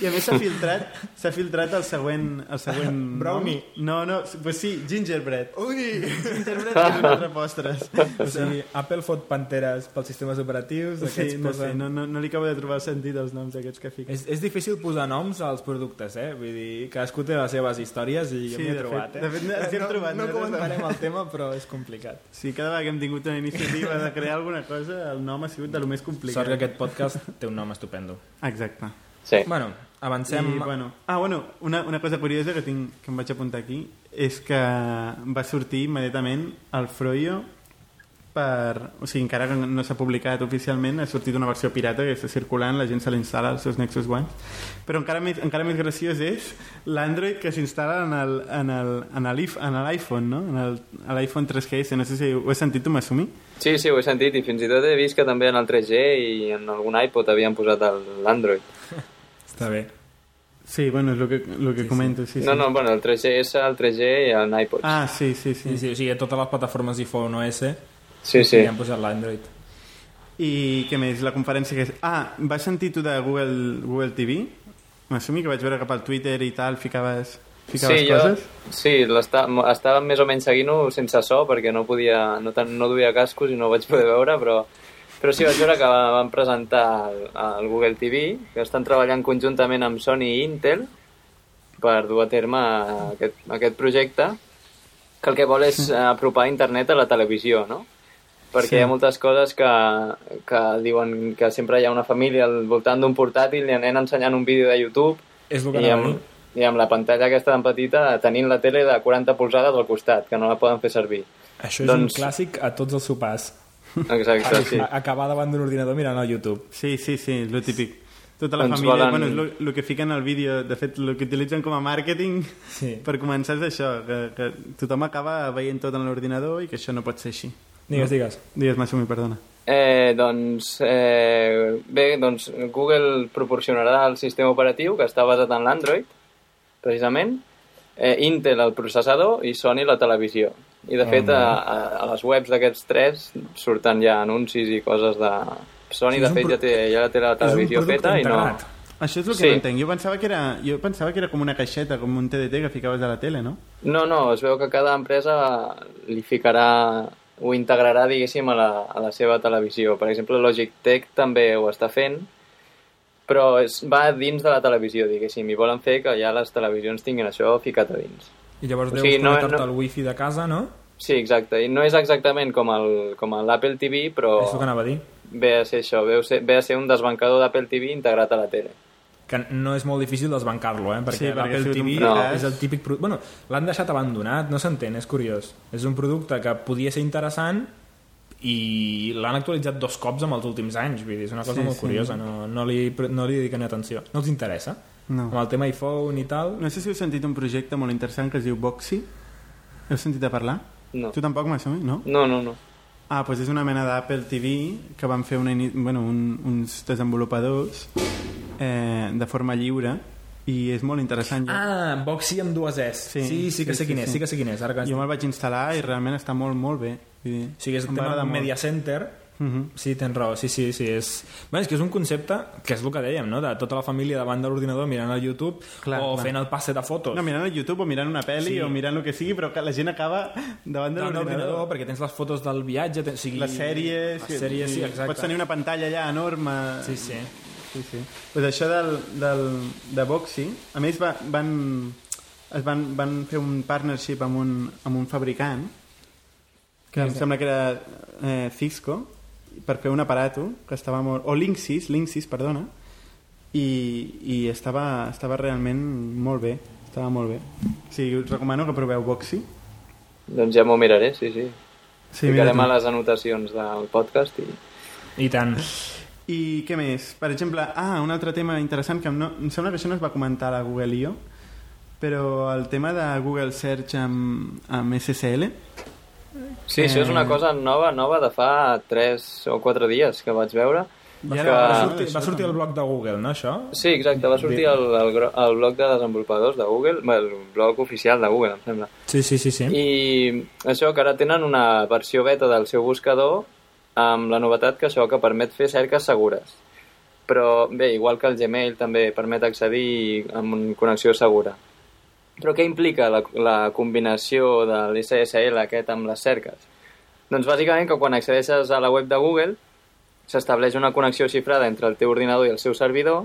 [SPEAKER 1] I a més s'ha filtrat, s'ha filtrat el següent... El següent
[SPEAKER 2] Brownie.
[SPEAKER 1] No, no, pues sí, gingerbread.
[SPEAKER 2] Ui!
[SPEAKER 1] Gingerbread és un altre postres.
[SPEAKER 2] O sigui, Apple fot panteres pels sistemes operatius,
[SPEAKER 1] Sí, no sé, no, no, no li acabo de trobar sentit als noms aquests que fica.
[SPEAKER 2] És, és difícil posar noms als productes, eh? Vull dir, cadascú té les seves històries i jo
[SPEAKER 1] Sí,
[SPEAKER 2] m'hi he trobat,
[SPEAKER 1] fet-
[SPEAKER 2] eh?
[SPEAKER 1] de fet, hem
[SPEAKER 2] no,
[SPEAKER 1] trobat,
[SPEAKER 2] No
[SPEAKER 1] nosaltres
[SPEAKER 2] comentarem el tema, però és complicat.
[SPEAKER 1] Sí, cada vegada que hem tingut una iniciativa de crear alguna cosa, el nom ha sigut de lo més complicat.
[SPEAKER 2] Sort que aquest podcast té un nom estupendo.
[SPEAKER 1] Exacte.
[SPEAKER 3] Sí.
[SPEAKER 2] Bueno, avancem...
[SPEAKER 1] I, bueno, ah, bueno, una, una cosa curiosa que, tinc, que em vaig apuntar aquí és que va sortir immediatament el Froyo per... O sigui, encara que no s'ha publicat oficialment, ha sortit una versió pirata que està circulant, la gent se l'instal·la als seus Nexus One. Però encara més, encara més graciós és l'Android que s'instal·la en el- en el- en l'if- en l'iPhone, no? En el- l'iPhone 3GS. No sé si ho has sentit tu, Masumi?
[SPEAKER 3] Sí, sí, ho he sentit i fins i tot he vist que també en el 3G i en algun iPod havien posat el- l'Android.
[SPEAKER 2] Està bé.
[SPEAKER 1] Sí, bueno, és el que, el que sí, comento. Sí, sí.
[SPEAKER 3] No, no, bueno, el 3GS, el 3G i el iPod.
[SPEAKER 1] Ah, sí, sí, sí.
[SPEAKER 2] Sí, sí, o sigui, a totes les plataformes iPhone OS
[SPEAKER 3] sí, sí.
[SPEAKER 2] hi han posat l'Android.
[SPEAKER 1] I què més? La conferència que és... Ah, vas sentir tu de Google, Google TV? M'assumi que vaig veure cap al Twitter i tal, ficaves, ficaves
[SPEAKER 3] sí, jo,
[SPEAKER 1] coses?
[SPEAKER 3] sí, l'està- m- estava més o menys seguint-ho sense so perquè no podia, no, ten, no duia cascos i no ho vaig poder veure, però, però sí, vaig veure que va- van presentar el, el Google TV, que estan treballant conjuntament amb Sony i Intel per dur a terme aquest, aquest projecte, que el que vol és apropar internet a la televisió, no? Perquè
[SPEAKER 1] Sí.
[SPEAKER 3] hi ha moltes coses que, que diuen que sempre hi ha una família al voltant d'un portàtil i anem ensenyant un vídeo de YouTube
[SPEAKER 2] És el que
[SPEAKER 3] i amb, i amb la pantalla aquesta tan petita tenint la tele de 40 polzades al costat, que no la poden fer servir.
[SPEAKER 2] Això és
[SPEAKER 3] Doncs-
[SPEAKER 2] un clàssic a tots els sopars.
[SPEAKER 3] Exacte, sí.
[SPEAKER 2] A- Acabar davant d'un ordinador mirant al YouTube.
[SPEAKER 1] Sí, sí, sí, és lo típic. Tota la
[SPEAKER 3] Ens
[SPEAKER 1] família,
[SPEAKER 3] volen-
[SPEAKER 1] bueno, és el que fiquen al vídeo, de fet, el que utilitzen com a màrqueting
[SPEAKER 2] Sí.
[SPEAKER 1] per començar és això, que, que tothom acaba veient tot en l'ordinador i que això no pot ser així.
[SPEAKER 2] Digues, digues.
[SPEAKER 3] Doncs
[SPEAKER 1] Digues, Masumi, perdona.
[SPEAKER 3] Eh, doncs, eh, bé, doncs Google proporcionarà el sistema operatiu que està basat en l'Android, precisament, eh, Intel el processador i Sony la televisió. I de fet, a, a, les webs d'aquests tres surten ja anuncis i coses de... Sony,
[SPEAKER 2] Sí,
[SPEAKER 3] de fet, ja té ja té la televisió feta i no...
[SPEAKER 1] Això és el que
[SPEAKER 3] Sí.
[SPEAKER 1] no entenc. Jo pensava que, era, jo pensava que era com una caixeta, com un TDT que ficaves a la tele, no?
[SPEAKER 3] No, no, es veu que cada empresa li ficarà ho integrarà, diguéssim, a la, a la seva televisió. Per exemple, Logitech també ho està fent, però és, va dins de la televisió, diguéssim, i volen fer que ja les televisions tinguin això ficat a dins.
[SPEAKER 2] I llavors
[SPEAKER 3] O sigui, no-
[SPEAKER 2] connectar-te
[SPEAKER 3] no-
[SPEAKER 2] al wifi de casa, no?
[SPEAKER 3] Sí, exacte, i no és exactament com el- com l'Apple TV, però
[SPEAKER 2] És el que anava a dir.
[SPEAKER 3] ve a ser això, ve a ser, ve a ser un desbancador d'Apple TV integrat a la tele.
[SPEAKER 2] Que no és molt difícil desbancar-lo, eh? Perquè
[SPEAKER 1] Sí, perquè
[SPEAKER 2] l'Apple TV
[SPEAKER 3] fracàs.
[SPEAKER 2] és el típic... Pro... Bueno, l'han deixat abandonat, no s'entén, és curiós. És un producte que podia ser interessant i l'han actualitzat dos cops en els últims anys, vull dir, és una cosa
[SPEAKER 1] Sí,
[SPEAKER 2] molt
[SPEAKER 1] sí.
[SPEAKER 2] curiosa, no, no, li, no li dediquen atenció. No els interessa?
[SPEAKER 1] No.
[SPEAKER 2] Amb el tema iPhone i tal...
[SPEAKER 1] No sé si heu sentit un projecte molt interessant que es diu Boxy. Heu sentit a parlar?
[SPEAKER 3] No.
[SPEAKER 1] Tu tampoc, Masumi, no?
[SPEAKER 3] No, no, no.
[SPEAKER 1] Ah, doncs és una mena d'Apple TV que van fer una, bueno, un, uns desenvolupadors eh, de forma lliure i és molt interessant. Jo,
[SPEAKER 2] Ah, Boxy amb dues S. Sí,
[SPEAKER 1] Sí,
[SPEAKER 2] sí, sí que
[SPEAKER 1] sí,
[SPEAKER 2] sé
[SPEAKER 1] sí,
[SPEAKER 2] quin és,
[SPEAKER 1] sí.
[SPEAKER 2] sí que sé quin és. Ara que...
[SPEAKER 1] jo me'l vaig instal·lar i realment està molt, molt bé. Vull dir,
[SPEAKER 2] O sigui, és el tema
[SPEAKER 1] molt.
[SPEAKER 2] Media Center.
[SPEAKER 1] Mhm.
[SPEAKER 2] Sí, tens raó, sí, sí, sí. És... Bé, és que és un concepte que és el que dèiem, no? De tota la família davant de l'ordinador mirant el YouTube
[SPEAKER 1] Clar,
[SPEAKER 2] o
[SPEAKER 1] clar.
[SPEAKER 2] fent el passe de fotos.
[SPEAKER 1] No, mirant el YouTube o mirant una pel·li
[SPEAKER 2] Sí.
[SPEAKER 1] o mirant el que sigui, però que la gent acaba davant de
[SPEAKER 2] l'ordinador. perquè tens les fotos del viatge, ten... o sigui...
[SPEAKER 1] Les sèries...
[SPEAKER 2] Les sèries, sí, exacte.
[SPEAKER 1] Pots tenir una pantalla allà enorme.
[SPEAKER 2] Sí, sí.
[SPEAKER 1] Sí, sí. Pues això del, del, de Boxy, a més va, van, es van, van fer un partnership amb un, amb un fabricant que em sembla que era eh, Cisco per fer un aparato que estava molt... o Linksys, Linksys, perdona i, i estava, estava realment molt bé estava molt bé o sigui, us recomano que proveu Boxy
[SPEAKER 3] Doncs ja m'ho miraré, sí, sí.
[SPEAKER 1] sí,
[SPEAKER 3] Ficarem a les anotacions del podcast i...
[SPEAKER 2] I tant.
[SPEAKER 1] I què més? Per exemple, ah, un altre tema interessant que no, em sembla que això no es va comentar a la Google I.O., però el tema de Google Search amb, amb SSL,
[SPEAKER 3] Sí, això és una
[SPEAKER 1] Eh.
[SPEAKER 3] cosa nova, nova de fa 3 o 4 dies que vaig veure.
[SPEAKER 1] Ja
[SPEAKER 3] que...
[SPEAKER 1] era-
[SPEAKER 2] Va sortir, va sortir el blog de Google, no, això?
[SPEAKER 3] Sí, exacte, va sortir el, el, el blog de desenvolupadors de Google, el blog oficial de Google, em sembla.
[SPEAKER 2] Sí, sí, sí. sí.
[SPEAKER 3] I això, que ara tenen una versió beta del seu buscador amb la novetat que això que permet fer cerques segures. però bé, igual que el Gmail també permet accedir amb una connexió segura. Però què implica la, la combinació de l'SSL aquest amb les cerques? Doncs bàsicament que quan accedeixes a la web de Google s'estableix una connexió xifrada entre el teu ordinador i el seu servidor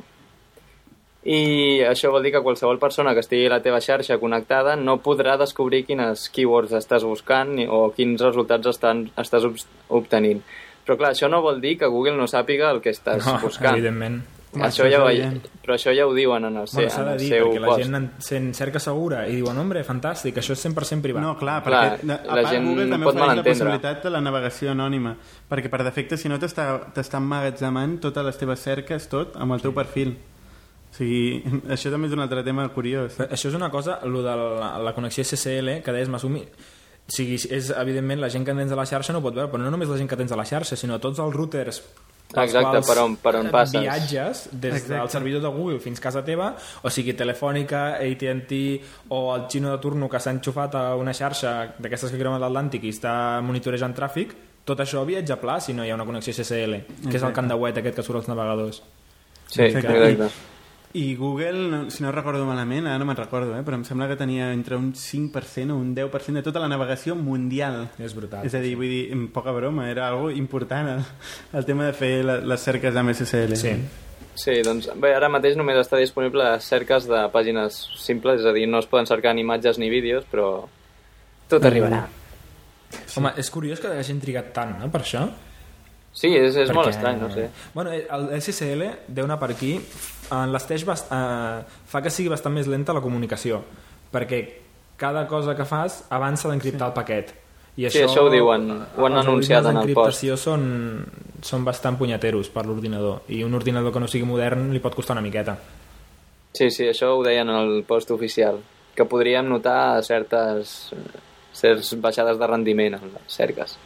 [SPEAKER 3] i això vol dir que qualsevol persona que estigui a la teva xarxa connectada no podrà descobrir quines keywords estàs buscant o quins resultats estan, estàs obtenint. Però clar, això no vol dir que Google no sàpiga el que estàs
[SPEAKER 2] no,
[SPEAKER 3] buscant.
[SPEAKER 2] evidentment.
[SPEAKER 1] Home,
[SPEAKER 3] això
[SPEAKER 1] això
[SPEAKER 3] ja ho, però això ja ho diuen en el,
[SPEAKER 2] Bueno,
[SPEAKER 3] se,
[SPEAKER 2] s'ha
[SPEAKER 3] en
[SPEAKER 2] de
[SPEAKER 3] el
[SPEAKER 2] dir,
[SPEAKER 3] seu
[SPEAKER 2] perquè la
[SPEAKER 3] post.
[SPEAKER 2] gent en, se'n cerca segura i diuen, hombre, fantàstic, això és 100% privat.
[SPEAKER 1] No, clar,
[SPEAKER 3] Clar,
[SPEAKER 1] perquè de- a
[SPEAKER 3] la
[SPEAKER 1] part
[SPEAKER 3] gent
[SPEAKER 1] Google també
[SPEAKER 3] pot
[SPEAKER 1] ofereix la possibilitat de la navegació anònima, perquè per defecte, si no, t'està emmagatzemant totes les teves cerques, tot, amb el teu perfil. O sigui, això també és un altre tema curiós.
[SPEAKER 2] Però Això és una cosa, lo de la, la connexió SSL, que deies, m'assumi... O sigui, és, evidentment, la gent que tens a la xarxa no ho pot veure, però no només la gent que tens a la xarxa, sinó tots els routers
[SPEAKER 3] Exacte,
[SPEAKER 2] quals
[SPEAKER 3] per on- per on passes.
[SPEAKER 2] viatges des
[SPEAKER 1] Exacte.
[SPEAKER 2] del servidor de Google fins a casa teva, o sigui, Telefònica, AT&T o el xino de turno que s'ha enxufat a una xarxa d'aquestes que creuen l'Atlàntic i està monitorejant tràfic, tot això viatja pla si no hi ha una connexió SSL, que és el web aquest que surt als navegadors.
[SPEAKER 3] Sí,
[SPEAKER 1] Exacte.
[SPEAKER 3] exacte.
[SPEAKER 1] I Google, no, si no recordo malament, ara no me'n recordo, eh, però em sembla que tenia entre un 5% o un 10% de tota la navegació mundial.
[SPEAKER 2] És brutal.
[SPEAKER 1] És a dir, vull dir, en poca broma, era algo important el, el tema de fer la, les cerques amb SSL.
[SPEAKER 2] Sí.
[SPEAKER 3] Sí, doncs bé, ara mateix només està disponible a cerques de pàgines simples, és a dir, no es poden cercar ni imatges ni vídeos, però tot arribarà.
[SPEAKER 2] Home, és curiós que hagin trigat tant, no?, per això.
[SPEAKER 3] Sí, és, és molt
[SPEAKER 2] Perquè-
[SPEAKER 3] estrany, no sé.
[SPEAKER 2] Bueno, el SSL deu anar per aquí. En l'esteix bast... eh, fa que sigui bastant més lenta la comunicació, perquè cada cosa que fas avança d'encriptar el paquet. I
[SPEAKER 3] Sí, això ho diuen, ho han
[SPEAKER 2] els
[SPEAKER 3] anunciat en el
[SPEAKER 2] d'encriptació són, són bastant punyeteros per l'ordinador, i un ordinador que no sigui modern li pot costar una miqueta.
[SPEAKER 3] Sí, sí, això ho deien en el post oficial, que podríem notar certes, certes baixades de rendiment en les cerques.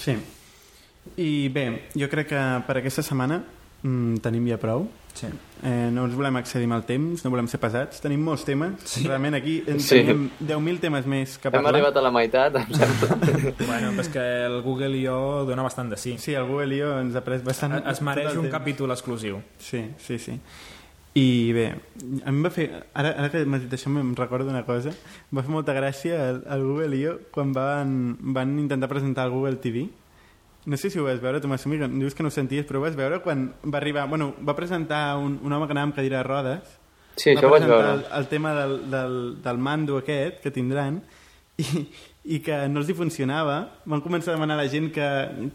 [SPEAKER 1] Sí. I bé, jo crec que per aquesta setmana mm, tenim ja prou.
[SPEAKER 2] Sí.
[SPEAKER 1] Eh, no ens volem accedir amb el temps, no volem ser pesats. Tenim molts temes.
[SPEAKER 2] Sí.
[SPEAKER 1] Realment aquí en
[SPEAKER 3] Sí.
[SPEAKER 1] teníem 10.000 temes més que
[SPEAKER 3] Hem
[SPEAKER 1] parlar.
[SPEAKER 3] arribat a la meitat, em sembla.
[SPEAKER 2] Bueno, però és que el Google i jo dona bastant de sí.
[SPEAKER 1] Sí, el Google i jo ens ha pres bastant...
[SPEAKER 2] Es mereix un
[SPEAKER 1] temps.
[SPEAKER 2] capítol exclusiu.
[SPEAKER 1] Sí, sí, sí. I bé, a mi em va fer... Ara, ara que m'has dit això em recordo una cosa. Em va fer molta gràcia el, el Google i jo quan van, van intentar presentar el Google TV. No sé si ho vas veure, tu m'assumir, que dius que no ho senties, però ho vas veure quan va arribar... Bueno, va presentar un, un home que anava amb cadira de rodes.
[SPEAKER 3] Sí,
[SPEAKER 1] va
[SPEAKER 3] això ho vaig veure.
[SPEAKER 1] El, el tema del, del, del mando aquest que tindran i, i que no els hi funcionava. Van començar a demanar a la gent que,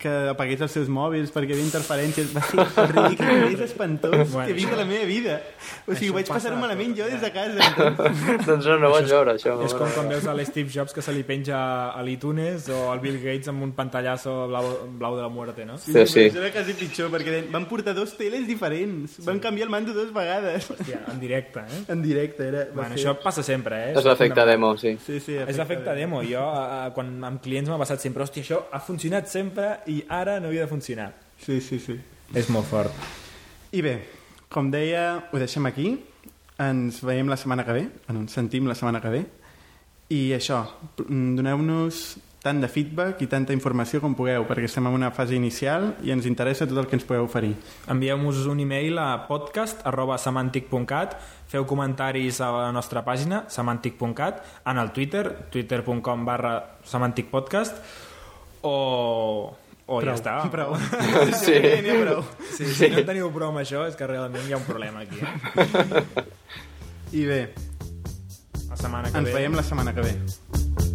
[SPEAKER 1] que apagués els seus mòbils perquè hi havia interferències. Va ser ridícul més espantós
[SPEAKER 2] Bueno,
[SPEAKER 1] que he vist a la meva vida. O sigui, ho vaig
[SPEAKER 2] passa
[SPEAKER 1] passar
[SPEAKER 2] a
[SPEAKER 1] malament
[SPEAKER 2] tot,
[SPEAKER 1] jo des de
[SPEAKER 2] ja.
[SPEAKER 1] casa.
[SPEAKER 3] doncs no, no vaig veure això.
[SPEAKER 2] És com quan veus a l'Steve Jobs que se li penja a l'iTunes o al Bill Gates amb un pantallasso blau, blau de la muerte, no?
[SPEAKER 3] Sí, sí.
[SPEAKER 1] Això era quasi pitjor, perquè van portar dos teles diferents. Van canviar el mando dues vegades.
[SPEAKER 2] Hòstia, en directe, eh?
[SPEAKER 1] En directe, era...
[SPEAKER 2] Bueno,
[SPEAKER 1] ser-
[SPEAKER 2] això passa sempre, eh?
[SPEAKER 3] És l'efecte demo, sí.
[SPEAKER 1] Sí, sí,
[SPEAKER 2] És l'efecte demo. Jo, quan amb clients m'ha passat sempre, hòstia, això ha funcionat sempre i ara no havia de funcionar.
[SPEAKER 1] Sí, sí, sí.
[SPEAKER 2] És molt fort.
[SPEAKER 1] I bé, com deia, ho deixem aquí. Ens veiem la setmana que ve. Ens sentim la setmana que ve. I això, mm, doneu-nos tant de feedback i tanta informació com pugueu, perquè estem en una fase inicial i ens interessa tot el que ens podeu oferir.
[SPEAKER 2] Envieu-nos un e-mail a podcast arroba semantic.cat feu comentaris a la nostra pàgina semantic.cat en el Twitter twitter.com barra semanticpodcast o, o ja està
[SPEAKER 1] Prou.
[SPEAKER 3] Sí.
[SPEAKER 1] N'hi ha prou.
[SPEAKER 2] Sí, si no en teniu prou amb això és que realment hi ha un problema aquí eh?
[SPEAKER 1] I bé,
[SPEAKER 2] la setmana que
[SPEAKER 1] ens
[SPEAKER 2] ve
[SPEAKER 1] veiem la setmana que ve.